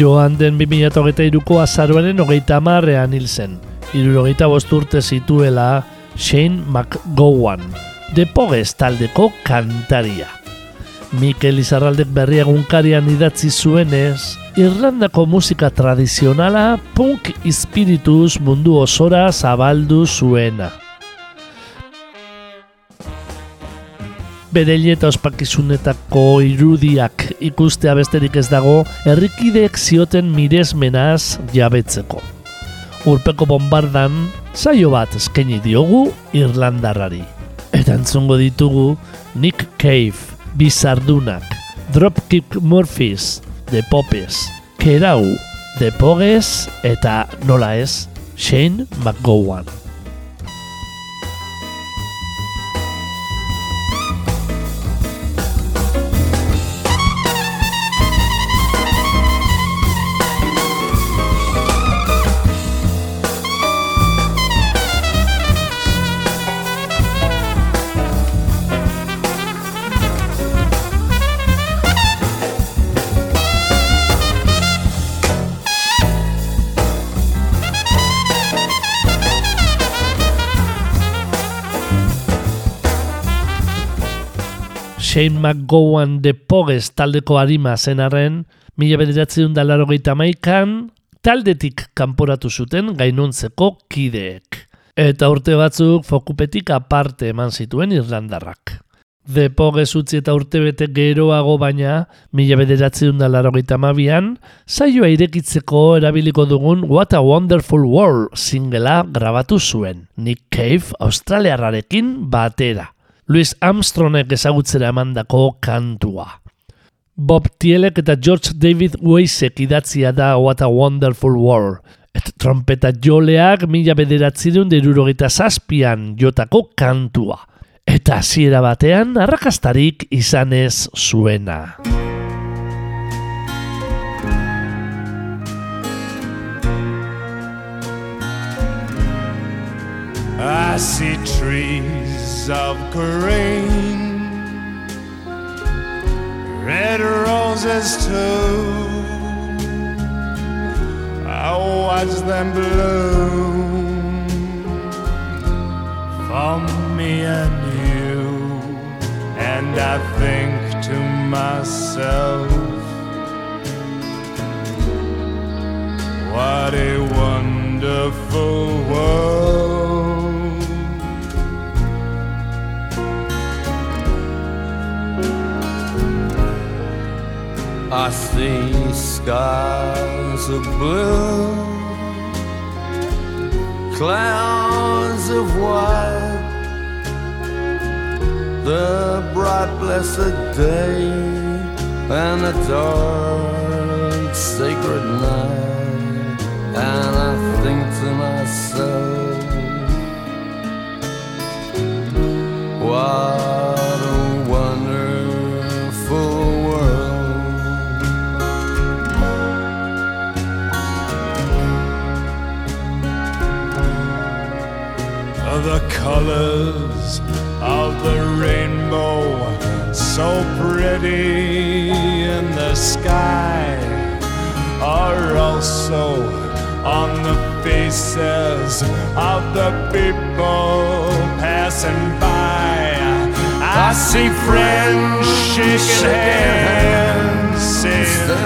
Joan den 2008ko azaroaren hogeita amarrean hil zen. Irurogeita bosturte zituela Shane McGowan, de Pogues taldeko kantaria. Mikel Izarraldek berri egunkarian idatzi zuenez, Irlandako musika tradizionala punk espiritus mundu osora zabaldu zuena. Bere eta ospakizunetako irudiak ikustea besterik ez dago, herrikideek zioten miresmenaz jabetzeko. Urpeko bombardan, saio bat eskaini diogu Irlandarrari. Eta entzungo ditugu Nick Cave, Bizardunak, Dropkick Murphys, The Popes, Kerau, The Pogues eta nola ez, Shane McGowan. Shane McGowan de Pogues taldeko arima zenarren, mila bederatzen da laro maikan, taldetik kanporatu zuten gainontzeko kideek. Eta urte batzuk fokupetik aparte eman zituen Irlandarrak. De Pogues utzi eta urte bete geroago baina, mila bederatzen da laro mabian, saioa irekitzeko erabiliko dugun What a Wonderful World singela grabatu zuen, Nick Cave australiarrarekin batera. Louis Armstrongek ezagutzera emandako kantua. Bob Tielek eta George David Weissek idatzia da What a Wonderful World. Et trompeta joleak mila bederatzireun derurogeta zazpian jotako kantua. Eta hasiera batean arrakastarik izanez zuena. I see trees of green, red roses too. I watch them bloom for me and you, and I think to myself, what a wonderful world. I see skies of blue, clouds of white, the bright blessed day, and the dark sacred night, and I think to myself, what colors of the rainbow so pretty in the sky are also on the faces of the people passing by. I see friends shaking hands, saying,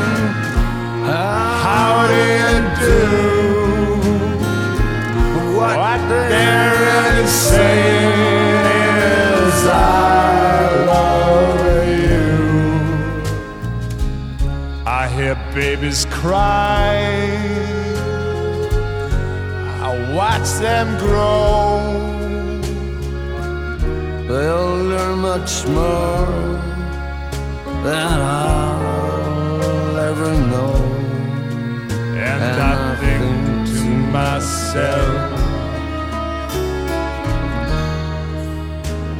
How do you do? What they're really saying is I love you. I hear babies cry. I watch them grow. They'll learn much more than I'll ever know. And, I think to myself,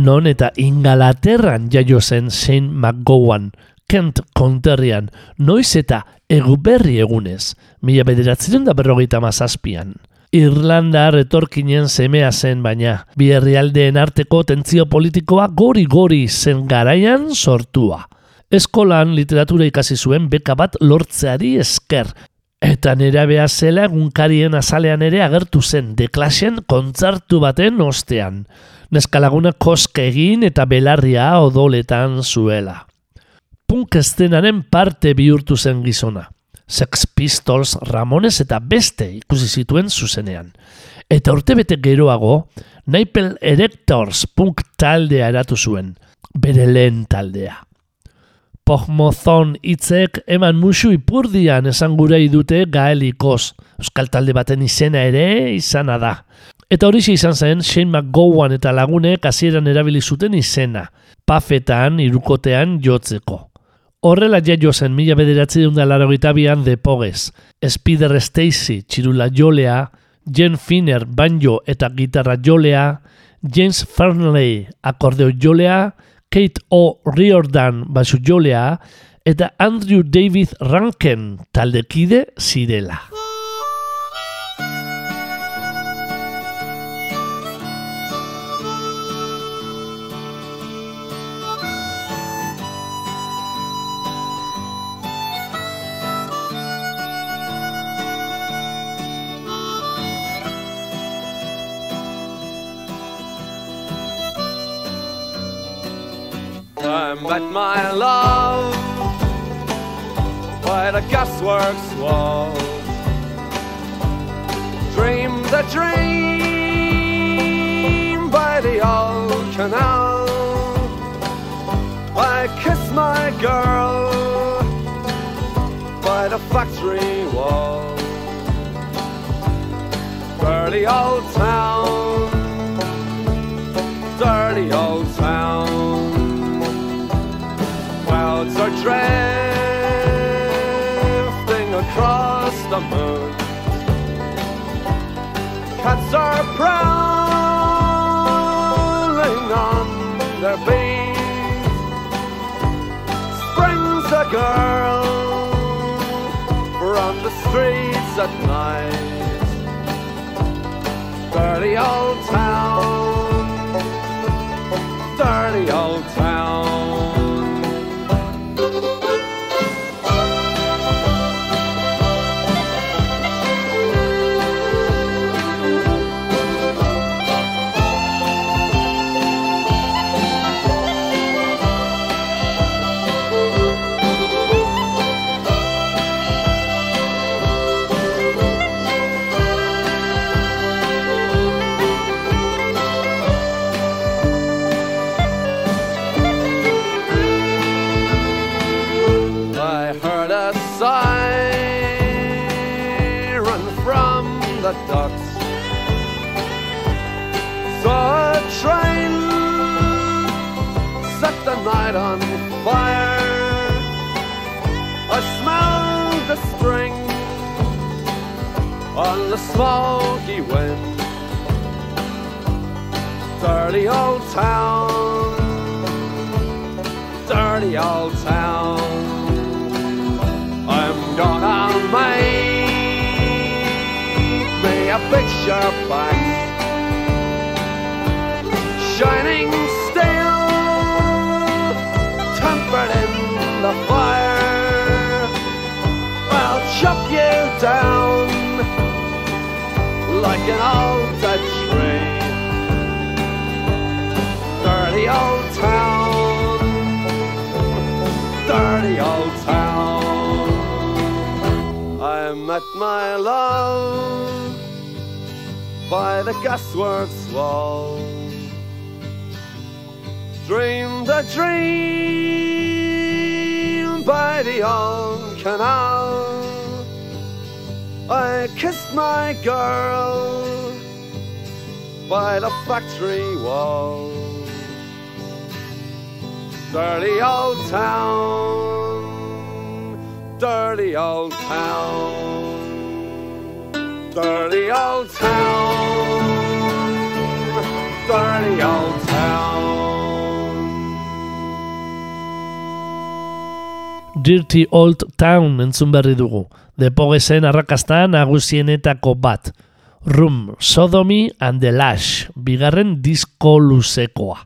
Non eta Ingalaterran jaio zen Shane McGowan, Kent konterrian, noiz eta eguberri egunez, mila bederatzen da berrogeita mazazpian. Irlanda retorkinen semea zen baina, bi herrialdeen arteko tentzio politikoa gori-gori zen garaian sortua. Eskolan literatura ikasi zuen beka bat lortzeari esker, eta nera beha zela egunkarien azalean ere agertu zen deklasen kontzartu baten ostean. Neskalaguna koske egin eta belarria odoletan zuela. Punk estenaren parte bihurtu zen gizona. Sex Pistols, Ramones eta beste ikusi zituen zuzenean. Eta urtebete geroago, Naipel Erectors punk taldea eratu zuen, bere lehen taldea. Pogmozon hitzek eman musu ipurdian esan gurei dute gaelikoz, euskal talde baten izena ere izana da. Eta hori izan zen Shane McGowan eta lagunek hasieran erabili zuten izena, pafetan, irukotean jotzeko. Horrela jaio zen mila bederatzi dunda larogitabian de Pogues, Spider Stacy, txirula jolea, Jen Finner, banjo eta gitarra jolea, James Fernley, akordeo jolea, Kate O. Riordan, basu jolea, eta Andrew David Ranken, taldekide zirela. I met my love by the gasworks wall. Dreamed a dream by the old canal. I kissed my girl by the factory wall. Dirty old town, drifting across the moon. Cats are prowling on their beat. Springs a girl from the streets at night. Dirty old town, dirty old town. The smoky wind. Dirty old town, dirty old town. I'm gonna make me a picture box Shining an old dead tree dirty old town, dirty old town. I met my love by the gasworks wall. Dreamed a dream by the old canal. I kissed my girl by the factory wall. Dirty old town, dirty old town, dirty old town, dirty old town. Dirty Old Town entzun berri dugu. Depogesen arrakasta nagusienetako bat. Room, Sodomy and the Lash, bigarren disko luzekoa.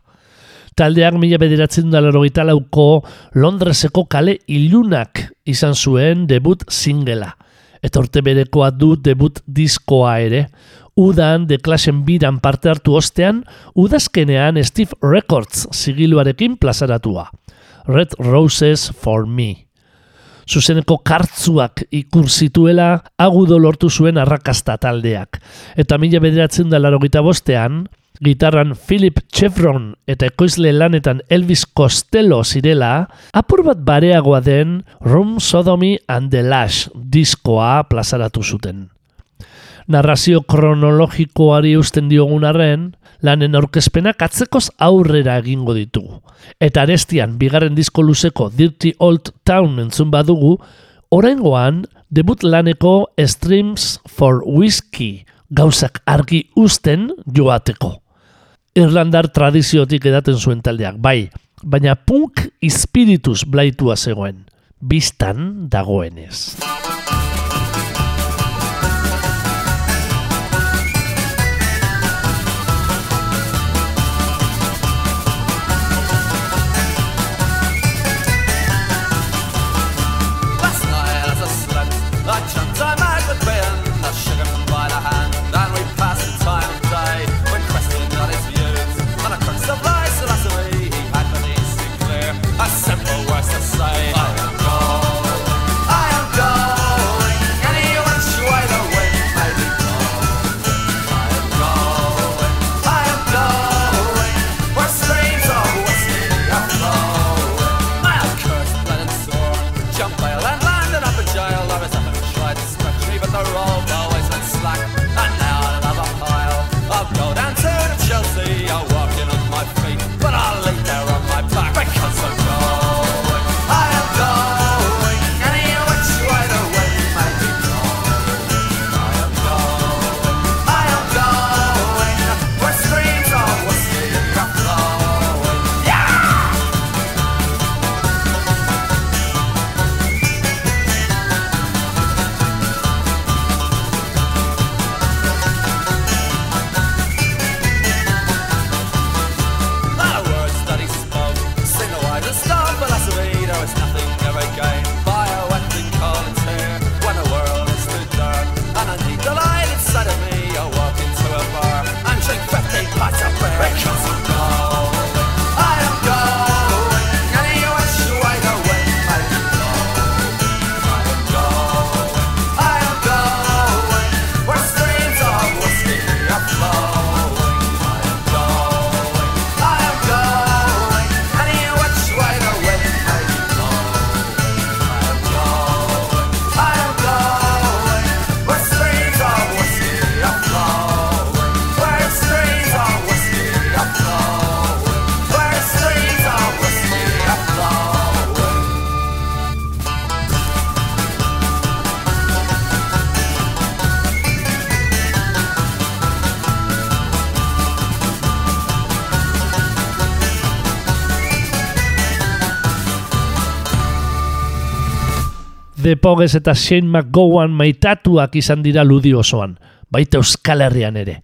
Taldeak mila bederatzen dalarogita lauko Londreseko kale ilunak izan zuen debut singela. Eta urte berekoa du debut diskoa ere. Udan de klasen biran parte hartu ostean, udazkenean Steve Records zigiluarekin plazaratua. Red Roses for Me. Zuzeneko kartzuak ikur zituela agudo lortu zuen arrakasta taldeak. Eta mila bederatzen da larogita bostean, gitarran Philip Chevron eta ekoizle lanetan Elvis Costello zirela, apur bat bareagoa den Room Sodomy and the Lash diskoa plazaratu zuten. Narrazio kronologikoari usten diogun arren, lanen aurkezpenak atzekoz aurrera egingo ditugu. Eta arestian, bigarren disko luzeko Dirty Old Town entzun badugu, oraingoan debut laneko Streams for Whiskey gauzak argi usten joateko. Irlandar tradiziotik edaten zuen taldeak, bai, baina punk espiritus blaitua zegoen, biztan dagoenez. The Pogues eta Shane McGowan maitatuak izan dira ludi osoan, baita Euskal Herrian ere.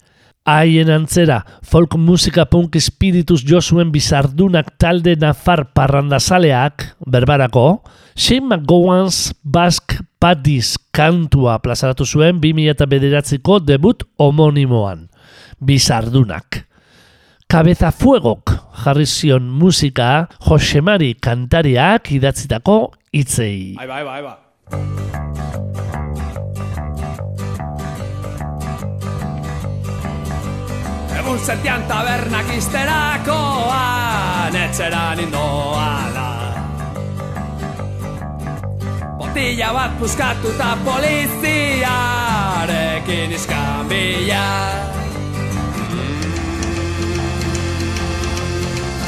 Haien antzera, folk musika punk espiritus jo zuen bizardunak talde nafar parrandazaleak, berbarako, Shane McGowan's Basque Paddies kantua plazaratu zuen 2000 bederatziko debut homonimoan, bizardunak. Kabeza Fuegok jarri zion musika Josemari kantariak idatzitako hitzei. Va, ahí va. Egun sentian tabernak izterakoan Etxeran indoala. Botilla bat puskatuta poliziarekin iskambila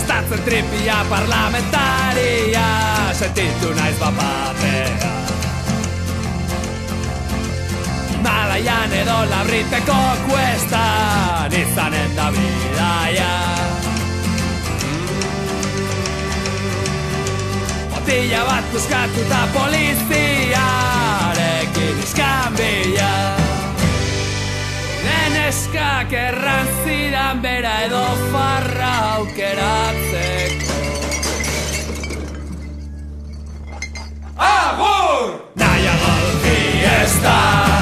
Statzen tripia parlamentaria Sentitu naiz bapatea Malaian edo labriteko kuestan izanen da bidaia. Botilla bat puskatuta poliziarekin iskambila Neneskak erran zidan bera edo farra aukeratzeko. Agur! Nahiago dut fiesta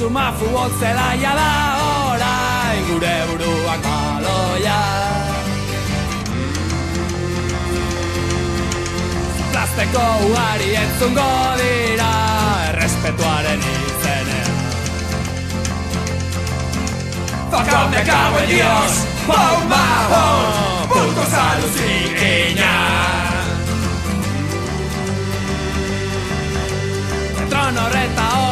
Erresuma futbol zelaia da orain gure buruak baloia. Plasteko ugari entzungo dira errespetuaren izenean. Fuck off, me cago en Dios! Pau Mahon Puto saluzikiña Trono reta ore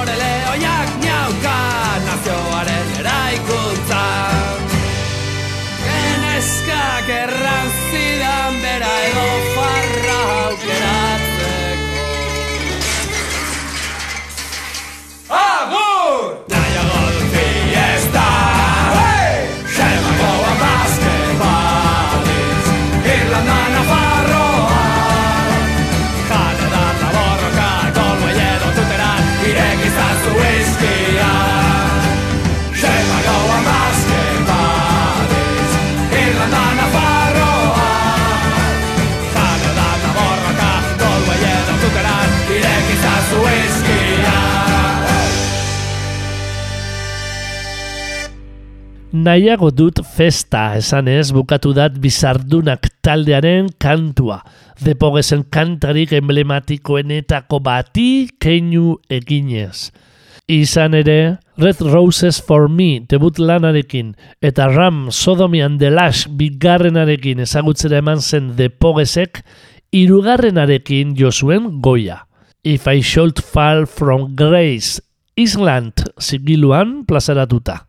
Eraikuntza Geneskak erran zidan bera edo farra aukeratzeko Agur! Nahiago dut festa esanez bukatu dat bizardunak taldearen kantua. Depogesen kantarik emblematikoenetako bati keinu eginez. Izan ere, Red Roses for Me debut lanarekin eta Ram Sodomy and the Lash bigarrenarekin ezagutzera eman zen Depogesek irugarrenarekin josuen goia. If I Should Fall From Grace Island zigiluan plazaratuta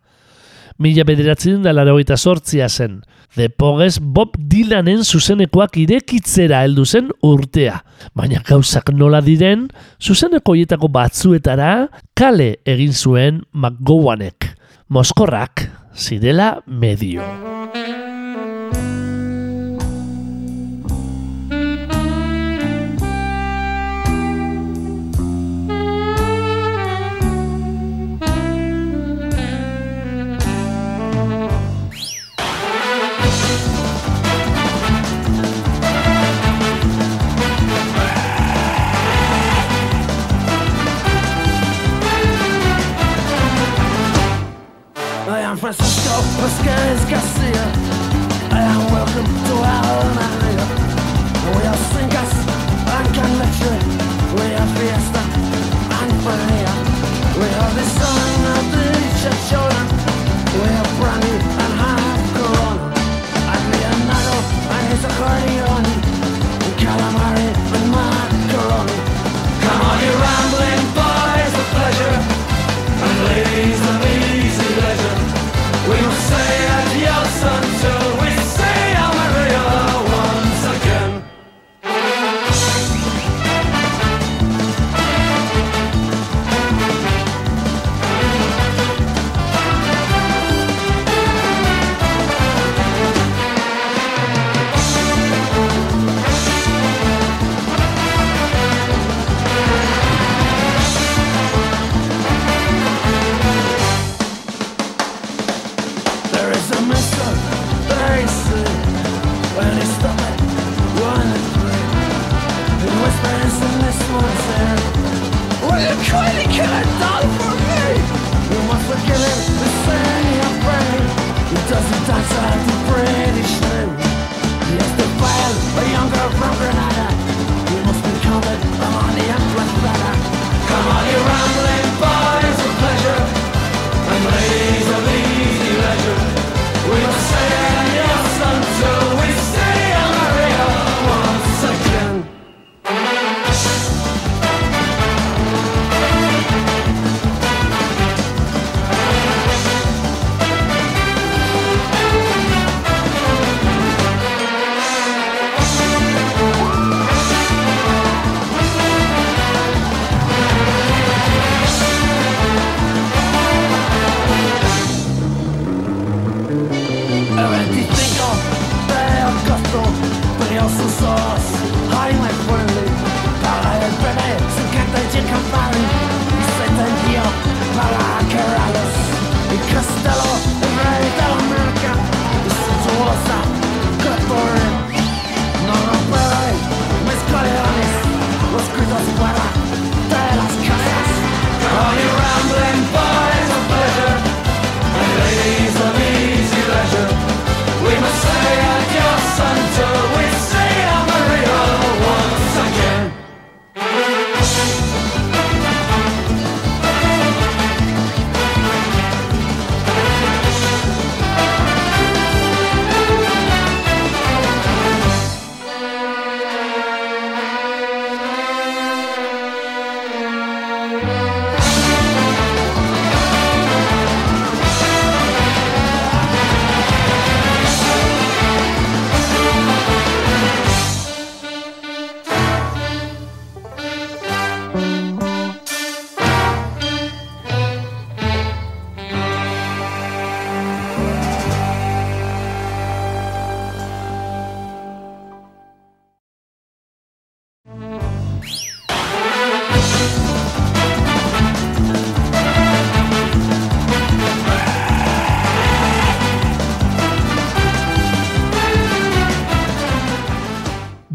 mila bederatzen da larogeita sortzia zen. The Pogues Bob Dylanen zuzenekoak irekitzera heldu zen urtea. Baina gauzak nola diren, zuzeneko hietako batzuetara kale egin zuen McGowanek. Moskorrak zirela medio. Pascal Garcia, and welcome to our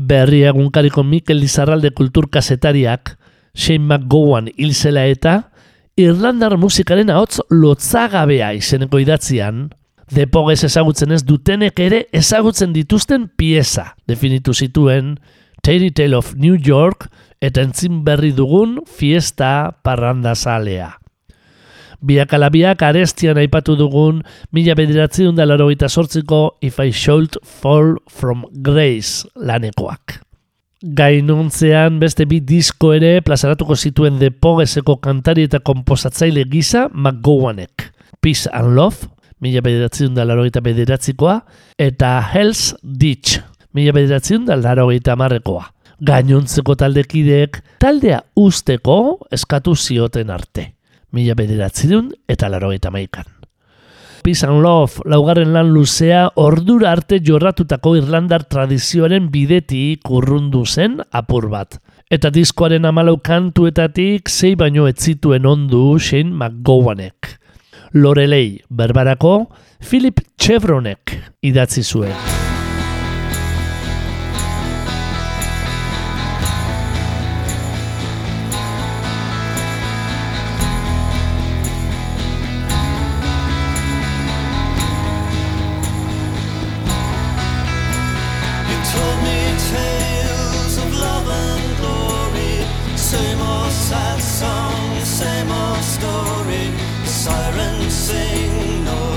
berri egunkariko Mikel Lizarralde kulturkazetariak Shane McGowan hilzela eta Irlandar musikaren ahots lotzagabea izeneko idatzian, depogez ezagutzen ez dutenek ere ezagutzen dituzten pieza definitu zituen Tairy Tale of New York eta entzin berri dugun fiesta parranda Biak alabiak arestian aipatu dugun mila bederatziun da laro sortziko If I Should Fall From Grace lanekoak. Gainontzean beste bi disko ere plazaratuko zituen depogeseko kantari eta komposatzaile gisa McGowanek. Peace and Love, mila bederatziun da laro bederatzikoa, eta Hell's Ditch, mila bederatziun da laro marrekoa. Gainontzeko taldekideek taldea usteko eskatu zioten arte. Mila bederatziun eta laro maikan. Peace and Love laugarren lan luzea ordura arte jorratutako Irlandar tradizioaren bideti kurrundu zen apur bat. Eta diskoaren amalau kantuetatik zei baino ez zituen ondu Shane McGowanek. Lorelei berbarako Philip Chevronek idatzi zuen. Story. Sirens sing no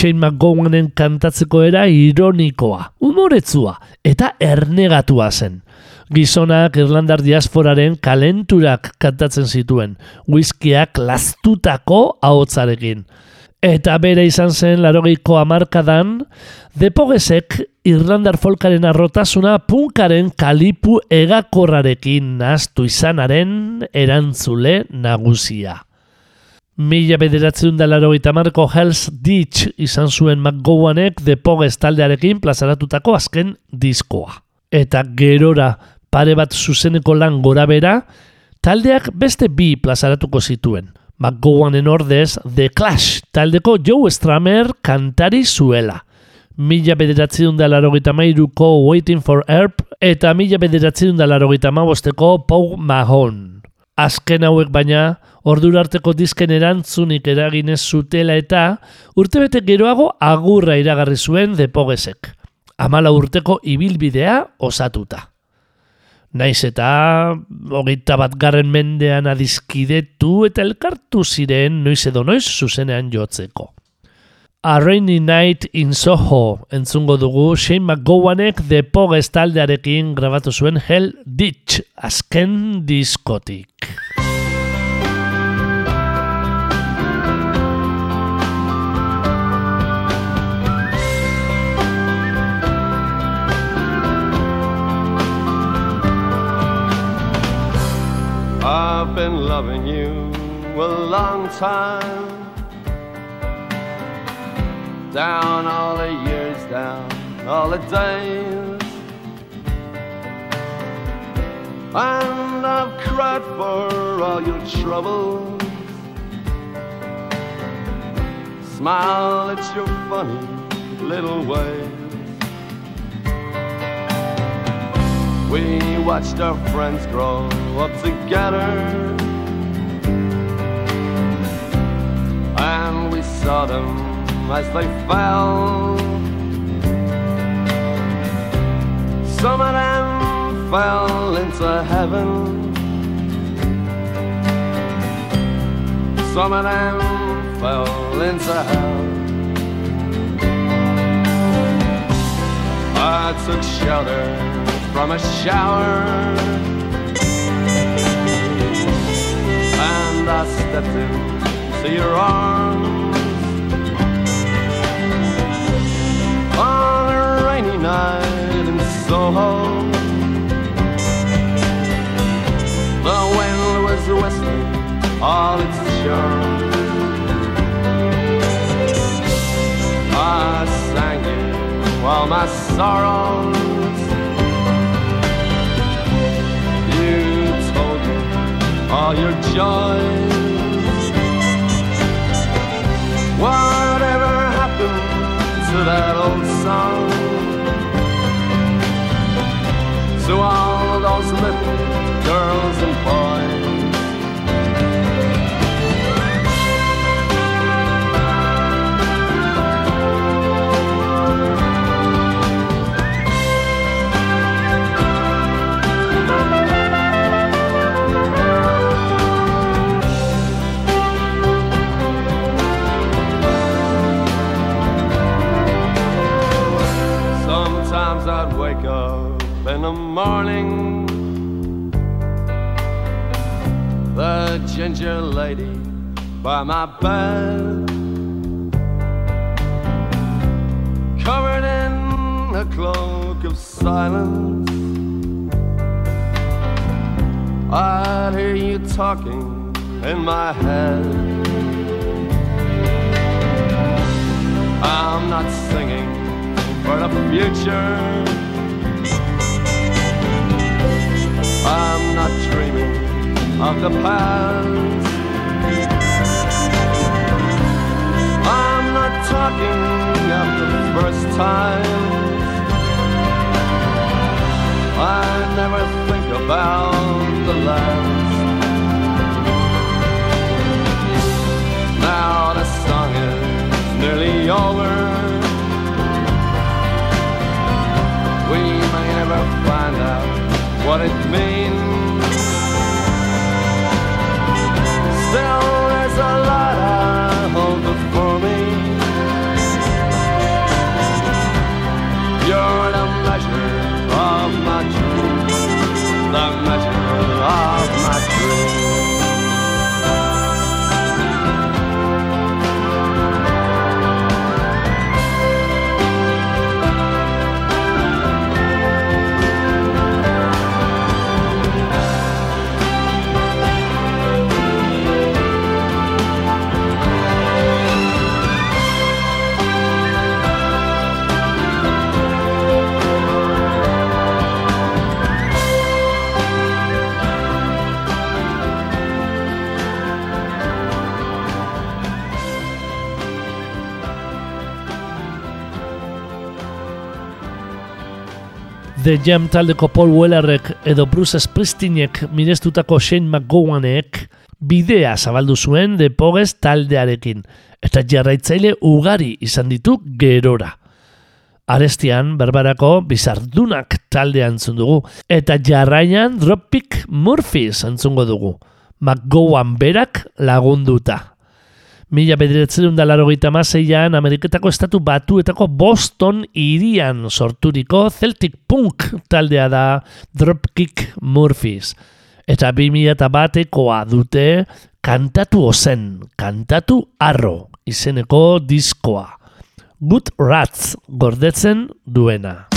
Shane McGowanen kantatzeko era ironikoa, umoretzua eta ernegatua zen. Gizonak Irlandar diasporaren kalenturak kantatzen zituen, whiskiak lastutako ahotzarekin. Eta bere izan zen larogeiko amarkadan, depogesek Irlandar folkaren arrotasuna punkaren kalipu egakorrarekin nahaztu izanaren erantzule nagusia. Mila bederatzen da laro marko Hell's Ditch izan zuen McGowanek The Pogues taldearekin plazaratutako azken diskoa. Eta gerora pare bat zuzeneko lan gora bera, taldeak beste bi plazaratuko zituen. McGowanen ordez The Clash taldeko Joe Stramer kantari zuela. Mila bederatzen da laro mairuko Waiting for Herb eta mila bederatzen da laro bosteko Pau Mahon. Azken hauek baina, ordurarteko disken erantzunik eraginez zutela eta urtebete geroago agurra iragarri zuen depogesek. Amala urteko ibilbidea osatuta. Naiz eta hogeita bat garren mendean adizkidetu eta elkartu ziren noiz edo noiz zuzenean jotzeko. A Rainy Night in Soho entzungo dugu Shane McGowanek The Pogues taldearekin grabatu zuen Hell Ditch azken diskotik. I've been loving you a long time. Down all the years, down all the days. And I've cried for all your troubles. Smile at your funny little ways. We watched our friends grow up together. And we saw as they fell. Some of them fell into heaven. Some of them fell into hell. I took shelter from a shower. And I stepped into your arms night in Soho. The wind was whistling all its charm. I sang it while my sorrows You told me all your joys. Whatever happened to that old song? To all those little girls and boys. By my bed, covered in a cloak of silence. I'd hear you talking in my head. I'm not singing for the future. I'm not dreaming of the past. First. I never think about the last. Now the song is nearly over. we may never find out what it means. Still, there's a lot The Jam taldeko Paul Wellerrek edo Bruce Springsteenek mirestutako Shane McGowanek bidea zabaldu zuen The Pogues taldearekin eta jarraitzaile ugari izan ditu gerora. Arestian berbarako bizardunak taldean zun dugu eta jarraian Dropkick Murphy zantzungo dugu. McGowan berak lagunduta mila bederetzerun da laro maseian Ameriketako estatu batuetako Boston irian sorturiko Celtic Punk taldea da Dropkick Murphys. Eta bi mila eta batekoa dute kantatu ozen, kantatu arro izeneko diskoa. Good Rats gordetzen duena.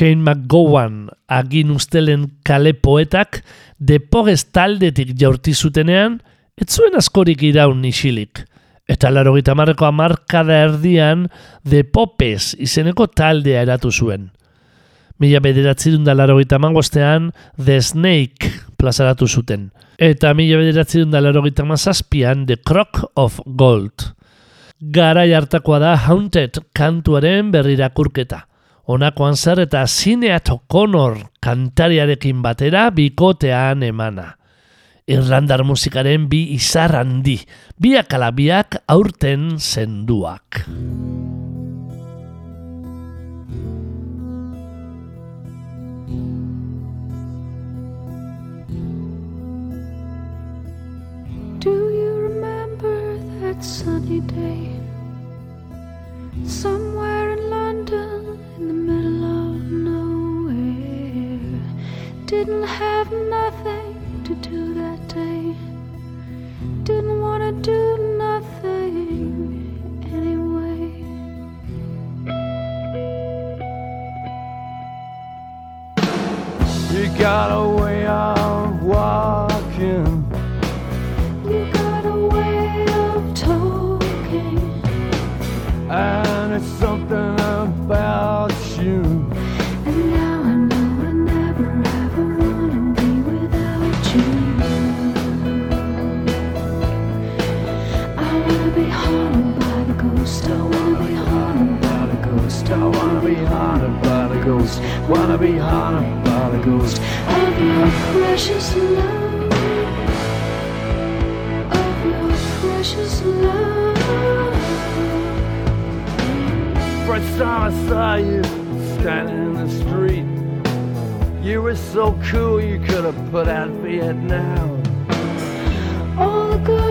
Shane McGowan agin ustelen kale poetak deporez taldetik jaurti zutenean, ez zuen askorik iraun isilik. Eta laro gita marreko amarkada erdian de Popes izeneko taldea eratu zuen. Mila bederatzerun da laro gita mangostean The Snake plazaratu zuten. Eta mila bederatzerun da laro gita mazazpian The Crock of Gold. Garai hartakoa da Haunted kantuaren berrirakurketa. irakurketa honakoan zer eta zineat okonor kantariarekin batera bikotean emana. Irlandar musikaren bi izar handi, biak alabiak aurten zenduak. Do you remember that sunny day? Somewhere didn't have nothing to do that day. Didn't want to do nothing anyway. You got a way of walking. Ghost. Wanna be haunted by the ghost. of your precious love. Of your precious love. First time I saw you standing in the street, you were so cool you could have put out Vietnam. All the girls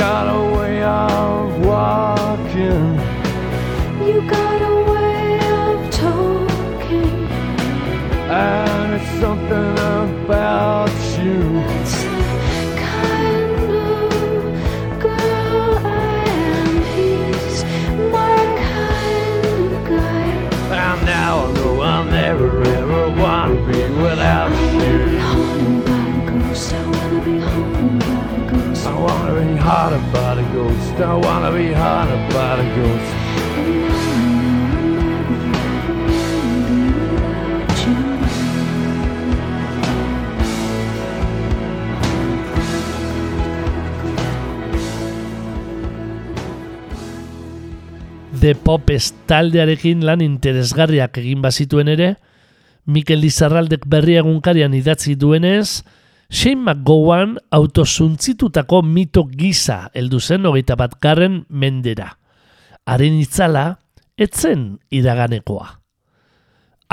got a way of walking. You got a way of talking. And it's something haunted by the ghost. I wanna be haunted by the ghost. The Popes taldearekin lan interesgarriak egin bazituen ere, Mikel Lizarraldek berri egunkarian idatzi duenez, Shane McGowan autosuntzitutako mito gisa heldu zen hogeita bat garren mendera. Haren itzala, etzen iraganekoa.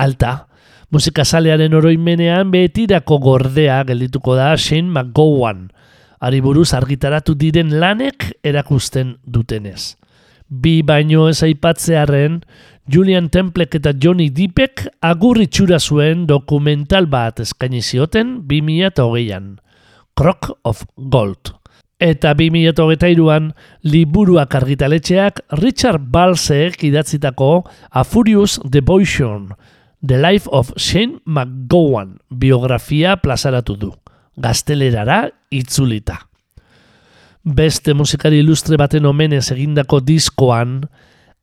Alta, musikazalearen oroimenean betirako gordea geldituko da Shane McGowan, ari buruz argitaratu diren lanek erakusten dutenez. Bi baino ez aipatzearren, Julian Templek eta Johnny Deepek agur itxura zuen dokumental bat eskaini zioten 2008an, Crock of Gold. Eta 2008an liburuak argitaletxeak Richard Balsek idatzitako A Furious Devotion, The Life of Shane McGowan biografia plazaratu du, gaztelerara itzulita. Beste musikari ilustre baten omenez egindako diskoan,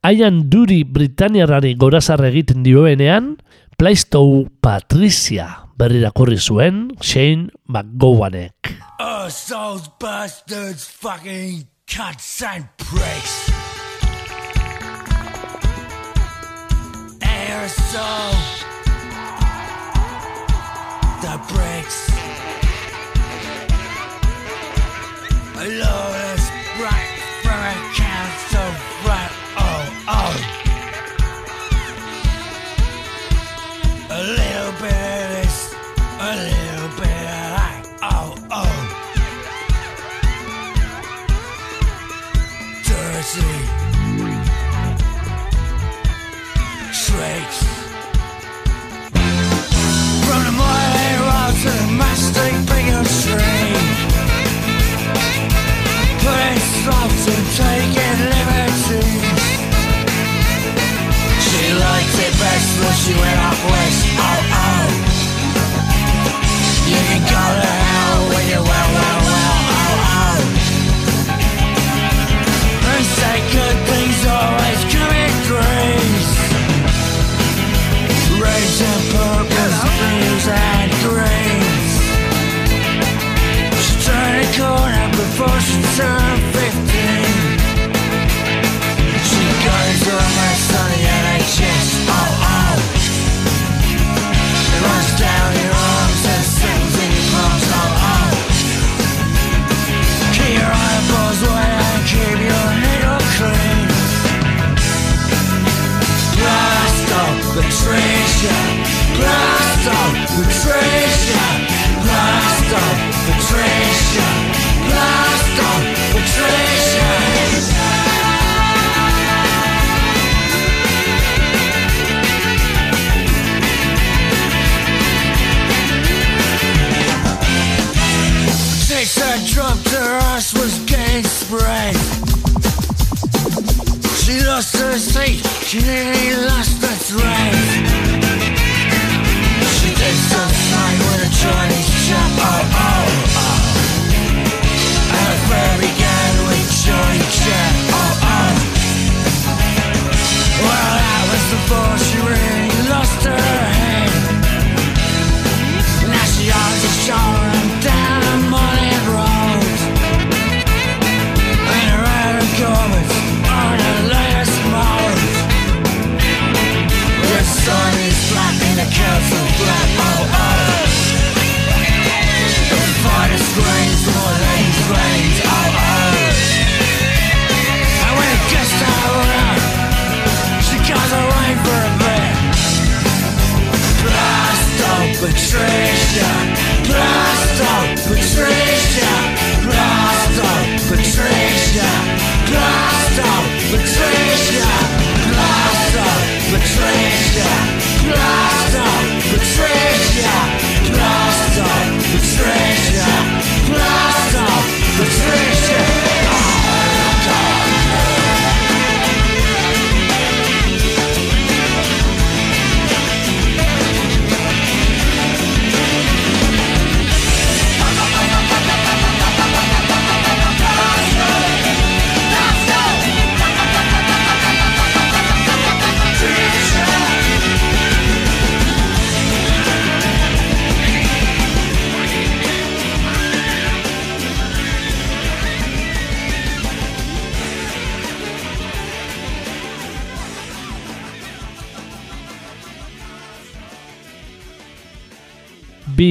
Aian Duri Britaniarrari gorazarra egiten dioenean, Plaistow Patricia berrirakurri zuen Shane McGowanek. Us, those bastards, fucking cunts and pricks. Aerosol. The bricks. I see trace from the morning road to the mastic beacon train. Putting stops and taking liberties. She liked it best when she went out west. Out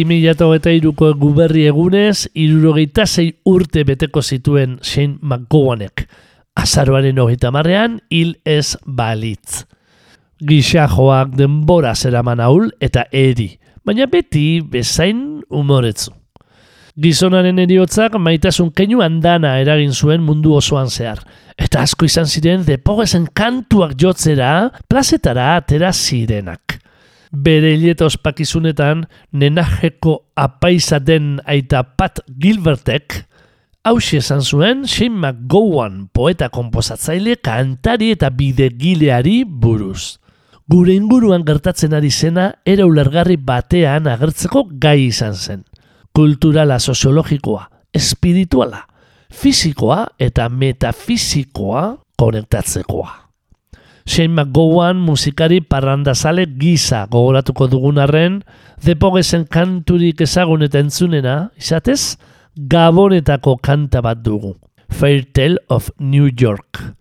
2008ko guberri egunez, irurogeita zei urte beteko zituen Shane McGowanek. Azaroaren hogeita marrean, hil ez balitz. Gisa joak denbora zeraman ahul eta eri, baina beti bezain umoretzu. Gizonaren eriotzak maitasun keinu handana eragin zuen mundu osoan zehar. Eta asko izan ziren depogesen kantuak jotzera, plazetara atera zirenak. Bere hileta ospakizunetan, nenajeko apaisa den aita Pat Gilbertek, hausi esan zuen Shane McGowan poeta komposatzaile kantari eta bidegileari buruz. Gure inguruan gertatzen ari zena era ulergarri batean agertzeko gai izan zen. Kulturala soziologikoa, espirituala, fisikoa eta metafisikoa konektatzekoa. Shane McGowan musikari parrandazale gisa gogoratuko dugun arren, depogesen kanturik ezagun eta entzunena, izatez, Gabonetako kanta bat dugu. Fairytale of New York.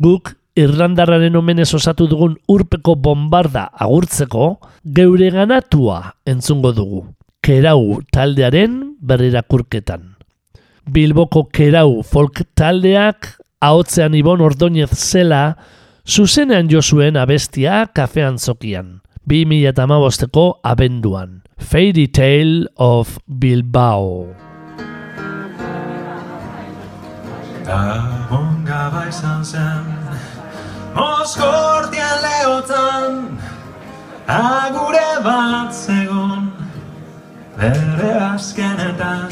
Guk Irlandarraren omenez osatu dugun urpeko bombarda agurtzeko, geure ganatua entzungo dugu. Kerau taldearen berrirakurketan. Bilboko Kerau folk taldeak ahotzean Ibon Ordoñez zela zuzenean jo zuen abestia kafean zokian. 2008ko abenduan. Fairy Tale of Bilbao. Gabon gaba izan zen Moskortian lehotan Agure bat zegon Bere azkenetan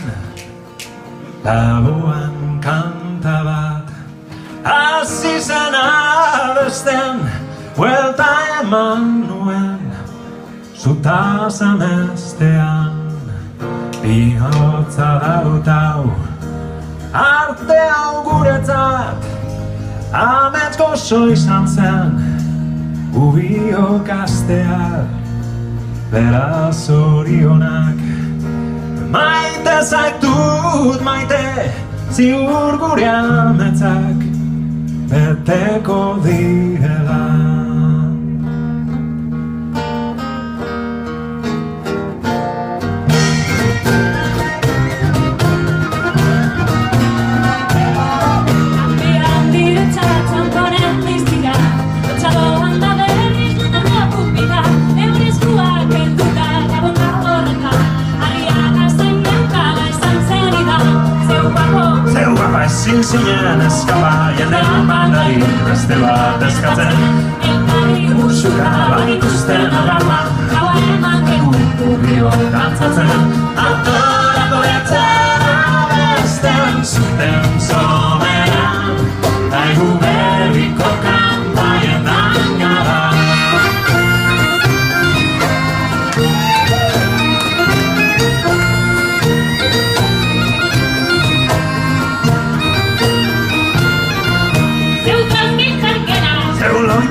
Laboan kanta bat Hasi zen abesten Buelta eman nuen Zuta zamestean Bihotza dautau Arte hau guretzat Amets gozo izan zen Ubiok astea Beraz zorionak. Maite zaitut maite Ziur gure ametzak me te codigerás. Ezin zinen eskaba Jenden mandari beste bat eskatzen. Musuka bat ikusten alama Urrio dantzatzen. Autorako etzen abesten Zuten soberan Daigu berriko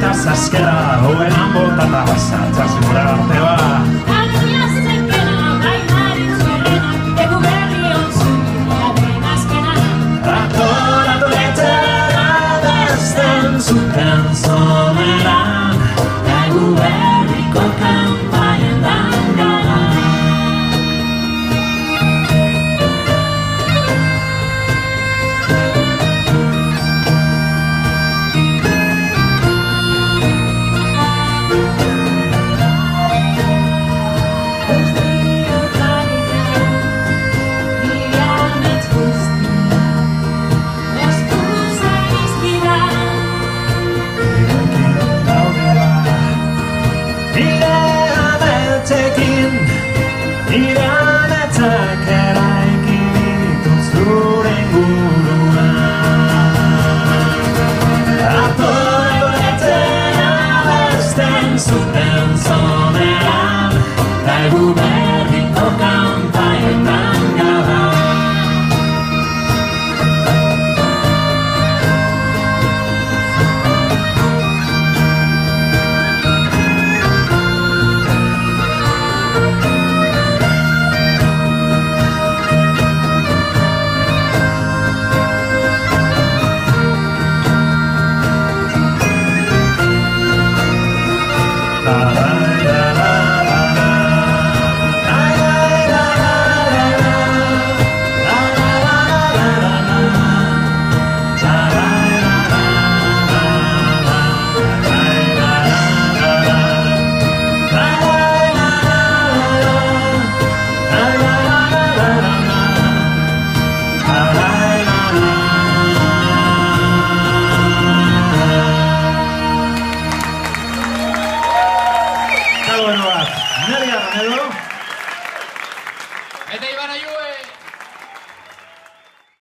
azkera Hogenan bota eta basatza zimura arte ba. Atoratu etxera Bezten zuten zoneran Egu berriko